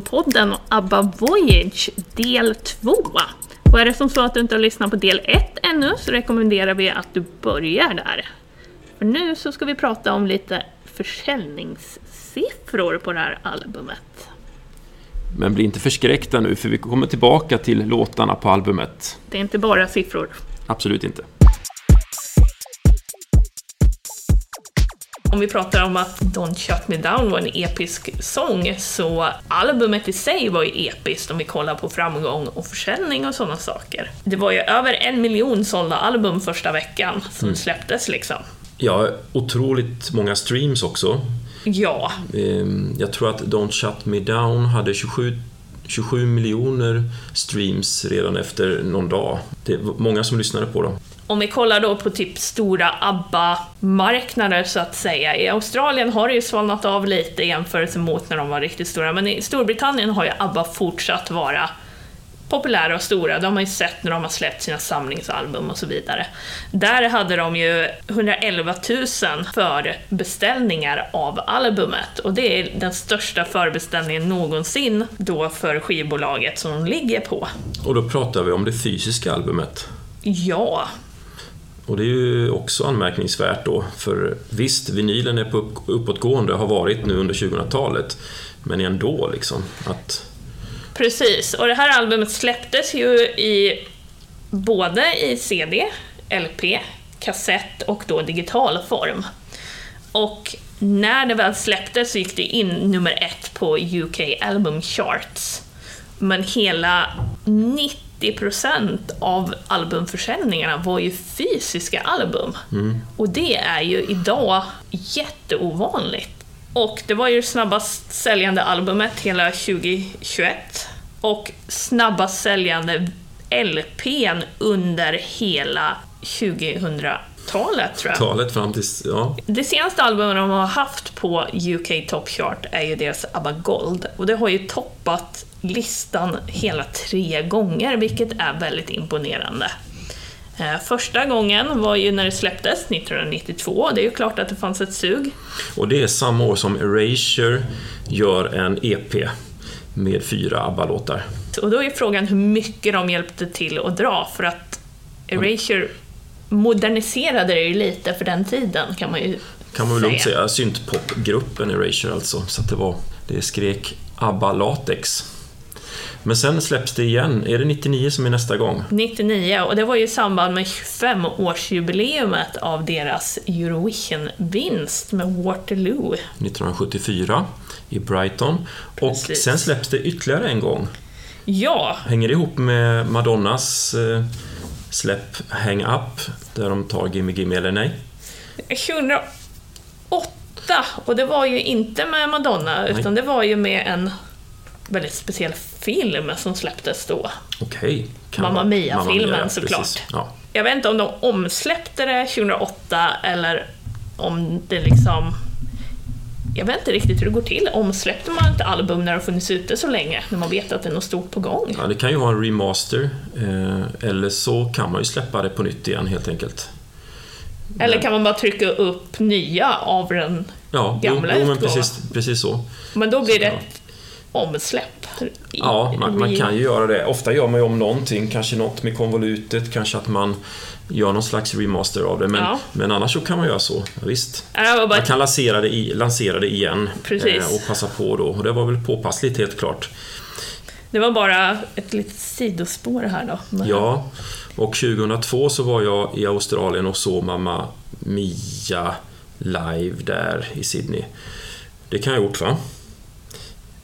till albumpodden ABBA Voyage del 2. Och är det som så att du inte har lyssnat på del 1 ännu så rekommenderar vi att du börjar där. För nu så ska vi prata om lite försäljningssiffror på det här albumet. Men bli inte förskräckta nu, för vi kommer tillbaka till låtarna på albumet. Det är inte bara siffror. Absolut inte. Om vi pratar om att Don't Shut Me Down var en episk sång, så albumet i sig var ju episkt om vi kollar på framgång och försäljning och sådana saker. Det var ju över en miljon sålda album första veckan som släpptes liksom. Ja, otroligt många streams också. Ja, Ehm, Jag tror att Don't Shut Me Down hade 27, 27 miljoner streams redan efter någon dag. Det var många som lyssnade på dem. Om vi kollar då på typ stora ABBA-marknader så att säga. I Australien har det ju svalnat av lite i jämförelse mot när de var riktigt stora, men i Storbritannien har ju ABBA fortsatt vara populära och stora. De har ju sett när de har släppt sina samlingsalbum och så vidare. Där hade de ju 111 000 förbeställningar av albumet och det är den största förbeställningen någonsin då för skivbolaget som de ligger på. Och då pratar vi om det fysiska albumet. Ja, och det är ju också anmärkningsvärt då, för visst, vinylen är på uppåtgående, har varit nu under 2000-talet, men ändå liksom att... Precis, och det här albumet släpptes ju i både i CD, LP, kassett och då digital form. Och när det väl släpptes så gick det in nummer ett på UK Album Charts. Men hela 90% av albumförsäljningarna var ju fysiska album. Och det är ju idag jätteovanligt. Och det var ju det snabbast säljande albumet hela 2021 och snabbast säljande LPn under hela 2000-talet tror jag. Talet fram till... Ja, Det senaste albumet de har haft på UK Top Chart är ju deras ABBA Gold och det har ju toppat listan hela tre gånger, vilket är väldigt imponerande. Eh, Första gången var ju när det släpptes, 1992. Det är ju klart att det fanns ett sug. och det är samma år som Erasure gör en EP med fyra ABBA-låtar. Och då är frågan hur mycket de hjälpte till att dra, för att Erasure moderniserade det ju lite för den tiden, kan man ju kan man väl lugnt säga, syntpopgruppen Erasure alltså. Så att det var, det skrek ABBA Latex. Men sen släpps det igen, är det 99 som är nästa gång? 99, och det var ju i samband med 25-årsjubileumet av deras Eurovision-vinst med Waterloo. 1974 i Brighton. Och Precis. sen släpps det ytterligare en gång. Ja, Hänger det ihop med Madonnas eh, släpp Hang Up, där de tar Gimme Gimme eller nej? 2008, och det var ju inte med Madonna, utan det var ju med en väldigt speciell film som släpptes då. Okej. kan Mamma Mia-filmen, såklart. Ja. Jag vet inte om de omsläppte det 2008 eller om det liksom... Jag vet inte riktigt hur det går till. Omsläppte man ett album när det funnits ute så länge, när man vet att det är något stort på gång? ja, det kan ju vara en remaster, eh, eller så kan man ju släppa det på nytt igen helt enkelt. Eller kan man bara trycka upp nya av den? Ja, Gamla jo, jo, men precis, precis så. Men då blir det Ja. ett omsläpp. i- Ja, man, man kan ju göra det. Ofta gör man ju om någonting, kanske något med konvolutet, kanske att man gör någon slags remaster av det. Men, Ja. men annars så kan man göra så, visst. Bara Man kan lansera det, i, lansera det igen eh, och passa på då. Och det var väl påpassligt helt klart. Det var bara ett litet sidospår här då. Ja, och 2002 så var jag i Australien och såg Mamma Mia live där i Sydney. Det kan jag ha gjort va?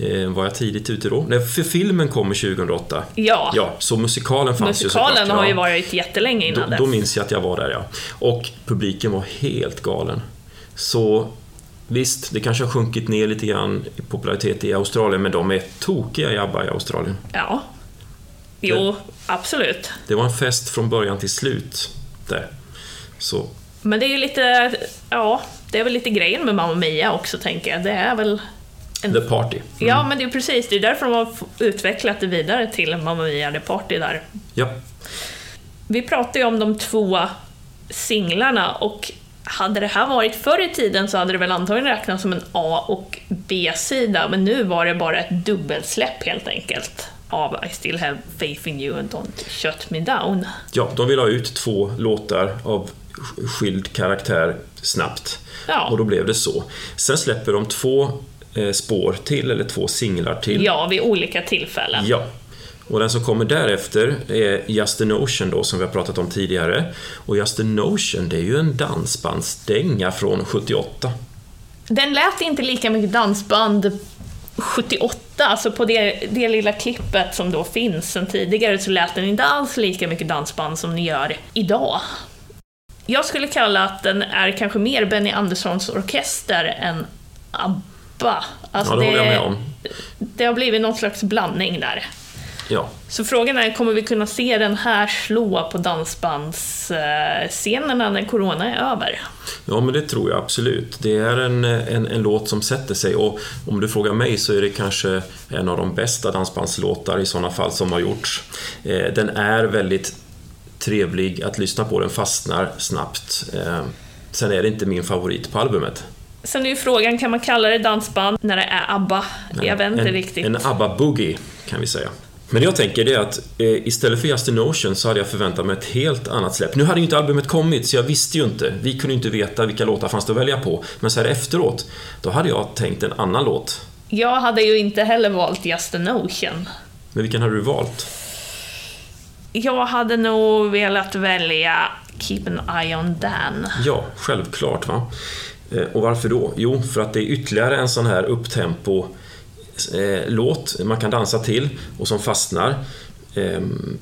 Eh, var jag tidigt ute då? Nej, för filmen kommer 2008. Ja, Ja, så musikalen fanns ju musikalen har ju varit jättelänge Då, innan då dess. minns jag att jag var där ja. Och publiken var helt galen. Så visst, det kanske har sjunkit ner lite grann i popularitet i Australien, men de är tokiga i ABBA i Australien. Ja. Jo, absolut. Det var en fest från början till slut där. Så Men det är ju lite, ja, det är väl lite grejen med Mamma Mia också tänker jag. Det är väl The Party. Ja, men det är precis. Det är därför de har utvecklat det vidare till Mamma Mia The Party där. Ja, Vi pratar ju om de två singlarna och hade det här varit förr i tiden så hade det väl antagligen räknats som en A och B-sida, men nu var det bara ett dubbelsläpp helt enkelt av I still have faith in you and don't shut me down. Ja, de vill ha ut två låtar av skild karaktär snabbt. Ja. Och då blev det så. Sen släpper de två spår till, eller två singlar till. Ja, vid olika tillfällen. Ja. Och den som kommer därefter är Just a Notion då, som vi har pratat om tidigare. Och Just a Notion, det är ju en dansbandsdänga från 78. Den lät inte lika mycket dansband 78, alltså på det, det lilla klippet som då finns sen tidigare så lät den inte alls lika mycket dansband som den gör idag. Jag skulle kalla att den är kanske mer Benny Anderssons orkester än ABBA. Alltså Ja, det håller jag med om. det har blivit någon slags blandning där. Ja, Så frågan är, kommer vi kunna se den här slå på dansbandsscenerna när corona är över? ja men det tror jag absolut. Det är en, en, en låt som sätter sig och om du frågar mig så är det kanske en av de bästa dansbandslåtar i sådana fall som har gjorts. Eh, Den är väldigt trevlig att lyssna på, den fastnar snabbt. Eh, Sen är det inte min favorit på albumet. Sen är ju frågan, kan man kalla det dansband när det är ABBA? Jag vet inte en, riktigt. En ABBA-boogie, kan vi säga. Men jag tänker det att eh, istället för Just a Notion så hade jag förväntat mig ett helt annat släpp. Nu hade ju inte albumet kommit, så jag visste ju inte. Vi kunde inte veta vilka låtar fanns det att välja på. Men så här efteråt, då hade jag tänkt en annan låt. Jag hade ju inte heller valt Just a Notion. Men vilken hade du valt? Jag hade nog velat välja Keep an Eye on Dan. Ja, självklart va. Eh, Och varför då? Jo, för att det är ytterligare en sån här upptempo eh, låt man kan dansa till och som fastnar. Ehm,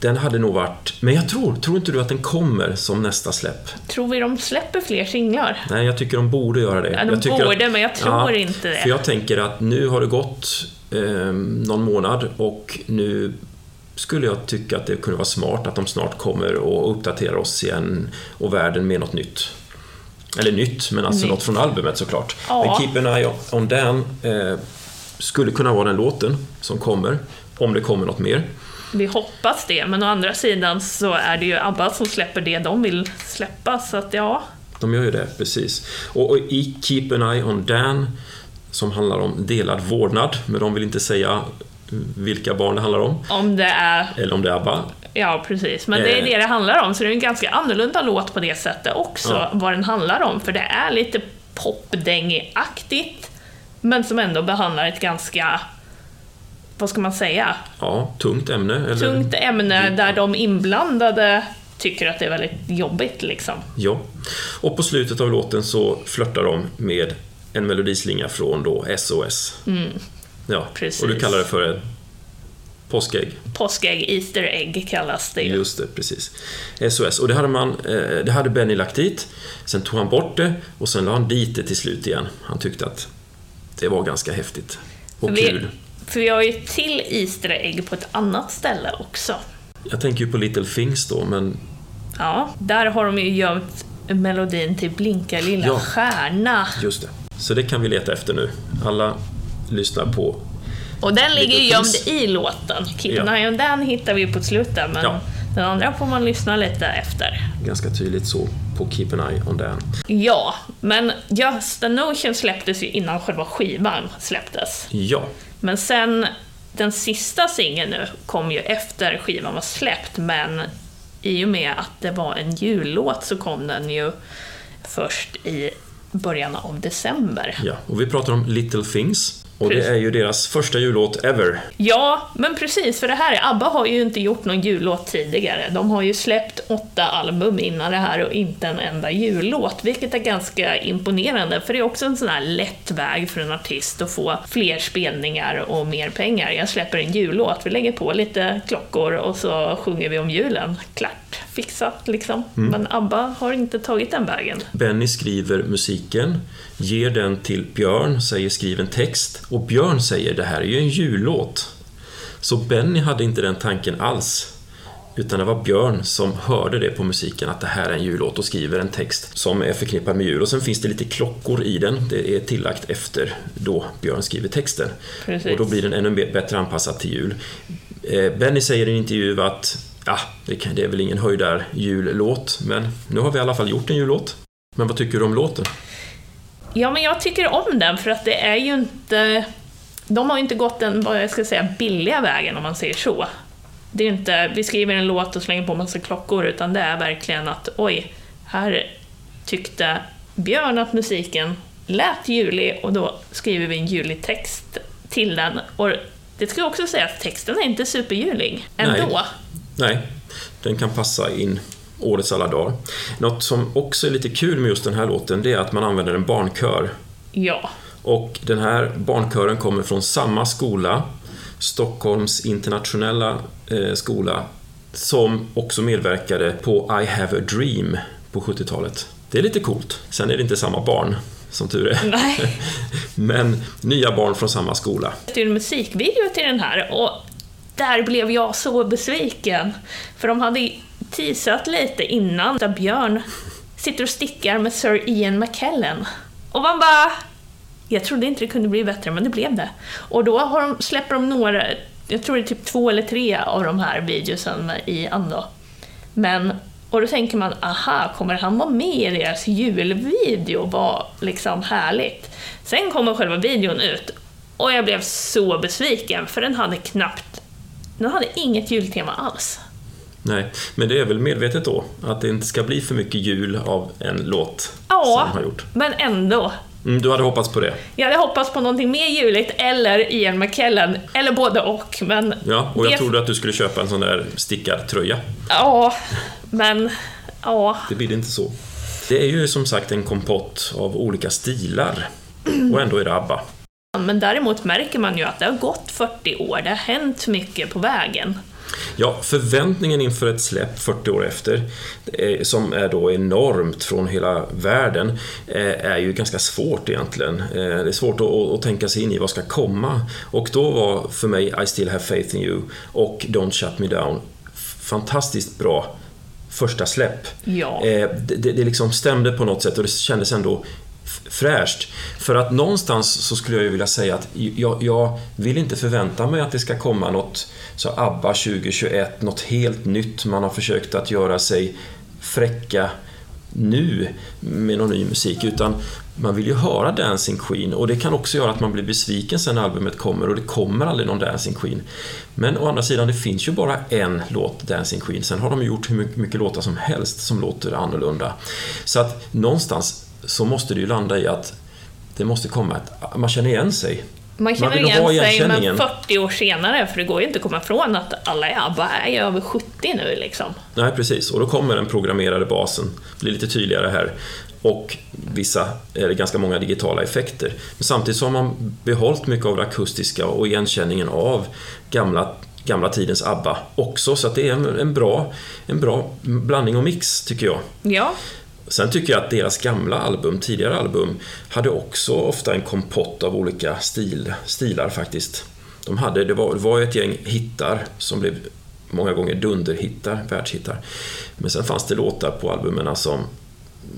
Den hade nog varit... Men jag tror, tror inte du att den kommer som nästa släpp? Tror vi de släpper fler singlar? Nej, jag tycker de borde göra det. Ja, de borde, men jag tror inte det. För jag tänker att nu har det gått eh, någon månad och nu skulle jag tycka att det kunde vara smart att de snart kommer och uppdaterar oss igen och världen med något nytt. Eller nytt, men alltså Nytt. något från albumet såklart. Ja. Men Keep an Eye on Dan eh, skulle kunna vara den låten som kommer, om det kommer något mer. Vi hoppas det, men å andra sidan så är det ju ABBA som släpper det de vill släppa, så att ja. De gör ju det, precis. Och, och i Keep an Eye on Dan, som handlar om delad vårdnad, men de vill inte säga vilka barn det handlar om, Om det är... eller om det är ABBA. Ja, precis. Men det är Eh. det det handlar om, så det är en ganska annorlunda låt på det sättet också, Ja. vad den handlar om. För det är lite popdängig-aktigt, men som ändå behandlar ett ganska, vad ska man säga, Ja, tungt ämne. Eller? tungt ämne där de inblandade tycker att det är väldigt jobbigt liksom. Ja. Och på slutet av låten så flörtar de med en melodislinga från då SOS. Ja, Mm. precis. och du kallar det för en påskägg. Påskägg, Easter egg kallas det ju. Just det, precis. SOS. Och det hade, man, eh, det hade Benny lagt dit. Sen tog han bort det och sen la han dit det till slut igen. Han tyckte att det var ganska häftigt. Och vi, kul. För vi har ju till Easter egg på ett annat ställe också. Jag tänker ju på Little Things då, men Ja, där har de ju gömt melodin till Blinka lilla Ja. stjärna. just det. Så det kan vi leta efter nu. Alla lyssnar på Och den ligger ju gömd i låten. Keep Ja. den hittar vi på slutet, men Ja. den andra får man lyssna lite efter. ganska tydligt så på Keep an Eye on Dan. Ja, men Just a Notion släpptes ju innan själva skivan släpptes. Ja, Men sen, den sista singeln nu kom ju efter skivan var släppt, men i och med att det var en jullåt så kom den ju först i början av december. ja. Och vi pratar om Little Things. Och det är ju deras första jullåt ever. Ja, men precis, för det här, ABBA har ju inte gjort någon jullåt tidigare. De har ju släppt åtta album innan det här och inte en enda jullåt, vilket är ganska imponerande, för det är också en sån här lätt väg för en artist att få fler spelningar och mer pengar. Jag släpper en jullåt, vi lägger på lite klockor och så sjunger vi om julen. Klart, fixat liksom. Men ABBA har inte tagit den vägen. Benny skriver musiken, ger den till Björn, säger skriv en text och Björn säger det här är ju en jullåt. Så Benny hade inte den tanken alls. Utan det var Björn som hörde det på musiken att det här är en jullåt och skriver en text som är förknippad med jul. Och sen finns det lite klockor i den. Det är tillagt efter då Björn skriver texten. Precis. Och då blir den ännu bättre anpassad till jul. Eh, Benny säger i en intervju att ja, det är väl ingen höjdar jullåt, men nu har vi i alla fall gjort en jullåt. Men vad tycker du om låten? Ja, men jag tycker om den för att det är ju inte... De har ju inte gått den, vad jag ska säga, billiga vägen om man säger så. Det är inte, vi skriver en låt och slänger på massa klockor, utan det är verkligen att oj, här tyckte Björn att musiken lät julig och då skriver vi en julig text till den. Och det ska jag också säga att texten är inte superjulig ändå. Nej. Nej, den kan passa in årets alla dagar. Något som också är lite kul med just den här låten, det är att man använder en barnkör. Ja. Och den här barnkören kommer från samma skola, Stockholms internationella eh, skola, som också medverkade på I have a dream på 70-talet. Det är lite coolt. Sen är det inte samma barn, som tur är. Nej. Men nya barn från samma skola. Det är en musikvideo till den här och där blev jag så besviken. För de hade teasat lite innan där Björn sitter och stickar med Sir Ian McKellen. Och man bara... Jag trodde inte det kunde bli bättre, men det blev det. Och då har de, släpper de några, jag tror det är typ två eller tre av de här videosen i Ando. Men, och då tänker man, aha, kommer han vara med i deras julvideo? Vad liksom härligt. Sen kommer själva videon ut och jag blev så besviken, för den hade knappt, den hade inget jultema alls. Nej, men det är väl medvetet då, att det inte ska bli för mycket jul av en låt som Ja, de har gjort. men ändå. Mm, du hade hoppats på det? Jag hade hoppats på någonting mer juligt, eller Ian McKellen, eller både och, men... Ja, och jag det- trodde att du skulle köpa en sån där stickad tröja. Ja, men... Ja, Det blir inte så. Det är ju som sagt en kompott av olika stilar. Och ändå är det ABBA. men däremot märker man ju att det har gått 40 år, det har hänt mycket på vägen. Ja, förväntningen inför ett släpp 40 år efter, eh, som är då enormt från hela världen, eh, är ju ganska svårt egentligen. Eh, Det är svårt att, tänka sig in i vad ska komma. Och då var för mig I still have faith in you och Don't shut me down fantastiskt bra första släpp. Ja. Det, det det liksom stämde på något sätt och det kändes ändå fräscht. För att någonstans så skulle jag ju vilja säga att jag, jag vill inte förvänta mig att det ska komma något så ABBA 2021, något helt nytt. Man har försökt att göra sig fräcka nu med någon ny musik utan man vill ju höra Dancing Queen och det kan också göra att man blir besviken sen när albumet kommer och det kommer aldrig någon Dancing Queen. Men å andra sidan, det finns ju bara en låt Dancing Queen. Sen har de gjort hur mycket låtar som helst som låter annorlunda. Så att någonstans så måste det ju landa i att det måste komma ett... Man känner igen sig. Man känner vill ha igen sig, men igenkänningen. 40 år senare, för det går ju inte att komma ifrån att alla i ABBA är ju över 70 nu liksom. Nej, precis. Och då kommer den programmerade basen, blir lite tydligare här. Och vissa, eller ganska många digitala effekter. Men samtidigt så har man behållit mycket av det akustiska och igenkänningen av gamla, gamla tidens ABBA också. Så att det är en, en, bra, en bra blandning och mix, tycker jag. Ja, Sen tycker jag att deras gamla album, tidigare album, hade också ofta en kompott av olika stil, stilar faktiskt. De hade, det var, det var ju ett gäng hittar som blev många gånger dunderhittar, världshittar. Men sen fanns det låtar på albumen som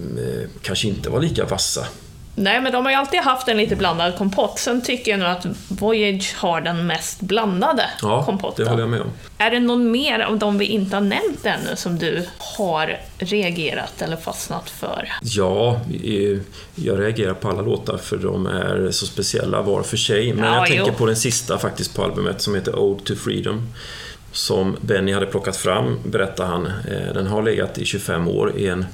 mm, eh, kanske inte var lika vassa nej men de har ju alltid haft en lite blandad kompott. Sen tycker jag nog att Voyage har den mest blandade Ja, kompotten. det håller jag med om. Är det någon mer av de vi inte har nämnt ännu som du har reagerat eller fastnat för? Ja, jag reagerar på alla låtar för de är så speciella var för sig. Men Ja, jag tänker jo. på den sista faktiskt på albumet som heter Ode to Freedom. Som Benny hade plockat fram, berättar han. Eh, Den har legat i 25 år i en,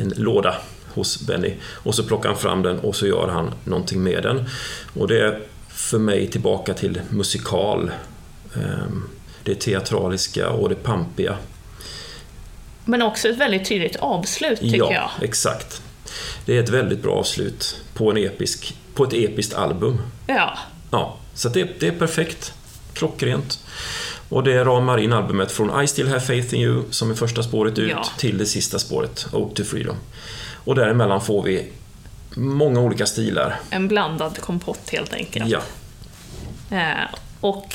en låda hos Benny. Och så plockar han fram den och så gör han någonting med den. Och det är för mig tillbaka till musikal. Ehm, Det teatraliska och det pampiga. Men också ett väldigt tydligt avslut tycker ja, jag. exakt. Det är ett väldigt bra avslut på, en episk, på ett episkt album. Ja. Ja, så det, det är perfekt. Klockrent. Och det ramar in albumet från I still have faith in you, som är första spåret ut, Ja. till det sista spåret, Ode to Freedom. Och däremellan får vi många olika stilar. En blandad kompott helt enkelt. Ja, Eh, och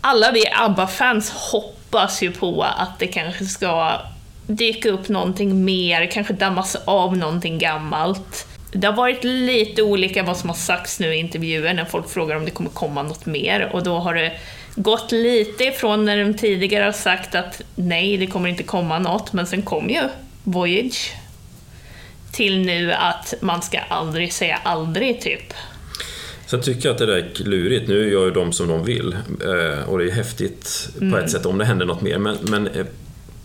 alla vi ABBA-fans hoppas ju på att det kanske ska dyka upp någonting mer, kanske dammas av någonting gammalt. Det har varit lite olika vad som har sagts nu i intervjuer när folk frågar om det kommer komma något mer och då har det gått lite ifrån när de tidigare har sagt att nej, det kommer inte komma något, men sen kom ju Voyage till nu att man ska aldrig säga aldrig, typ. Sen tycker jag att det där är lurigt. Nu gör ju de som de vill eh, och det är häftigt på ett sätt om det händer något mer. Men, men eh,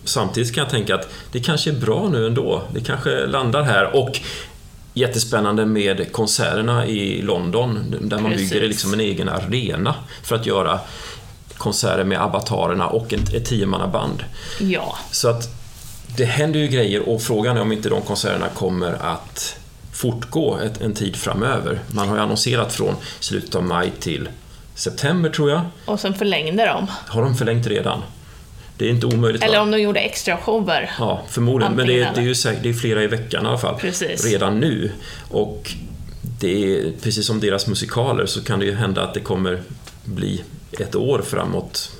samtidigt kan jag tänka att det kanske är bra nu ändå. Det kanske landar här och jättespännande med konserterna i London där man Precis. bygger liksom en egen arena för att göra konserter med avatarerna och ett, ett tiomannaband. Ja, Så att det händer ju grejer och frågan är om inte de konserterna kommer att fortgå ett, en tid framöver. Man har ju annonserat från slutet av maj till september tror jag. och sen förlängde de. Har de förlängt redan? Det är inte omöjligt. Eller va? om de gjorde extra shower. Ja, förmodligen. Men det det är ju säkert, det är flera i veckan i alla fall. Precis. Redan nu. Och det är, precis som deras musikaler så kan det ju hända att det kommer bli ett år framåt.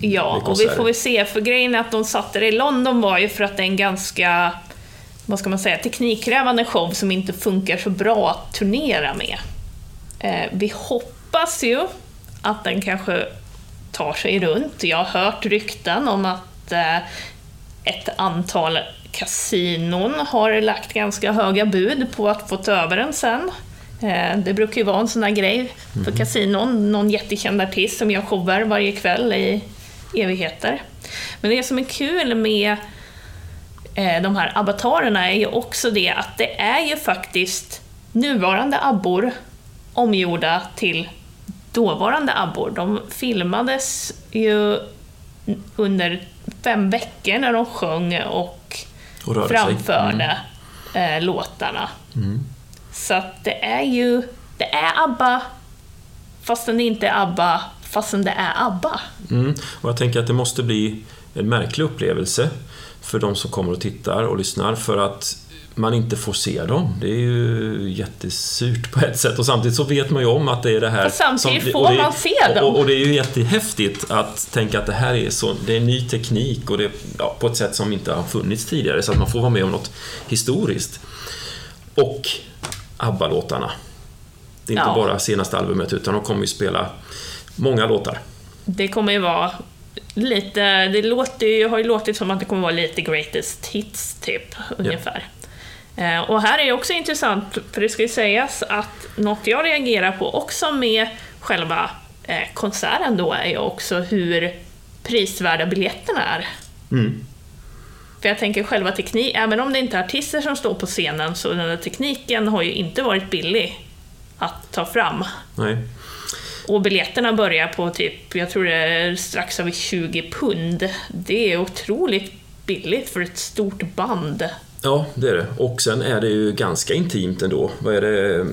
Ja, och vi får väl se. För grejen är att de satte det i London var ju för att det är en ganska, vad ska man säga, teknikkrävande show som inte funkar så bra att turnera med. Eh, vi hoppas ju att den kanske tar sig runt. Jag har hört rykten om att eh, ett antal kasinon har lagt ganska höga bud på att få ta över den sen. Eh, Det brukar ju vara en sån här grej för kasinon, någon jättekänd artist som gör shower varje kväll i evigheter. Men det som är kul med eh, de här avatarerna är ju också det att det är ju faktiskt nuvarande abbor omgjorda till dåvarande abbor. De filmades ju under fem veckor när de sjöng och Och framförde eh, låtarna. Så att det är ju, det är ABBA fastän det inte är ABBA fastän det är ABBA. Mm. Och jag tänker att det måste bli en märklig upplevelse för de som kommer och tittar och lyssnar för att man inte får se dem. Det är ju jättesurt på ett sätt och samtidigt så vet man ju om att det är det här... Fast samtidigt som- får och det, man se dem. Och, och det är ju jättehäftigt att tänka att det här är, så, det är ny teknik och det ja, på ett sätt som inte har funnits tidigare så att man får vara med om något historiskt. Och ABBA-låtarna. Det är inte Ja. bara senaste albumet utan de kommer ju spela många låtar. Det kommer ju vara lite, det låter ju, har ju låtit som att det kommer vara lite greatest hits typ, ungefär. Eh, Och här är också intressant, för det ska ju sägas att något jag reagerar på också med själva eh, konserten då är ju också hur prisvärda biljetterna är. Mm. För jag tänker själva teknik, även om det inte är artister som står på scenen så den här tekniken har ju inte varit billig att ta fram. Nej. Och biljetterna börjar på typ, jag tror det är strax över 20 pund. Det är otroligt billigt för ett stort band. Ja, det är det. Och sen är det ju ganska intimt ändå. Vad är det?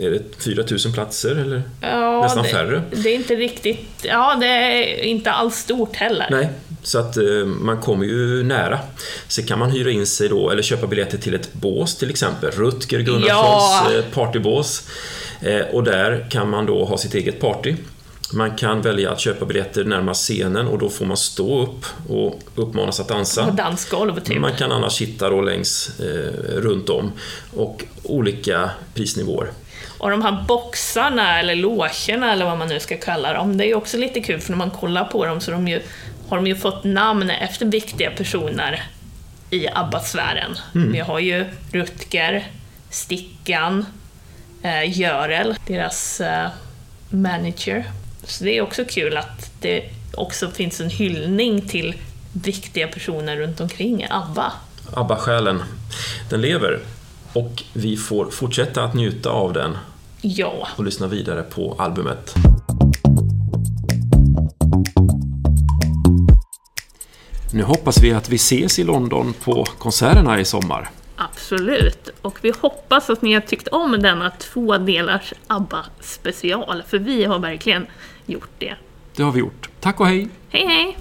Är det 4000 platser eller? Ja, Nästan det, färre. Det är inte riktigt, ja det är inte alls stort heller. Nej, så att eh, man kommer ju nära. Så kan man hyra in sig då, eller köpa biljetter till ett bås till exempel. Rutger Gunnarssons Ja. eh, partybås. Eh, och där kan man då ha sitt eget party. Man kan välja att köpa biljetter närmast scenen och då får man stå upp och uppmanas att dansa. På dansgolv typ. Man kan annars sitta då längs eh, runt om och olika prisnivåer. Och de här boxarna, eller logerna eller vad man nu ska kalla dem, det är också lite kul för när man kollar på dem så de ju, har de ju fått namn efter viktiga personer i ABBA-sfären. Vi har ju Rutger, Stickan, eh, Görel, deras eh, manager. Så det är också kul att det också finns en hyllning till viktiga personer runt omkring ABBA. ABBA-själen, den lever. Och vi får fortsätta att njuta av den Ja, och lyssna vidare på albumet. Nu hoppas vi att vi ses i London på konserterna i sommar. Absolut. Och vi hoppas att ni har tyckt om denna två delars ABBA-special, för vi har verkligen gjort det. Det har vi gjort. Tack och hej! Hej hej!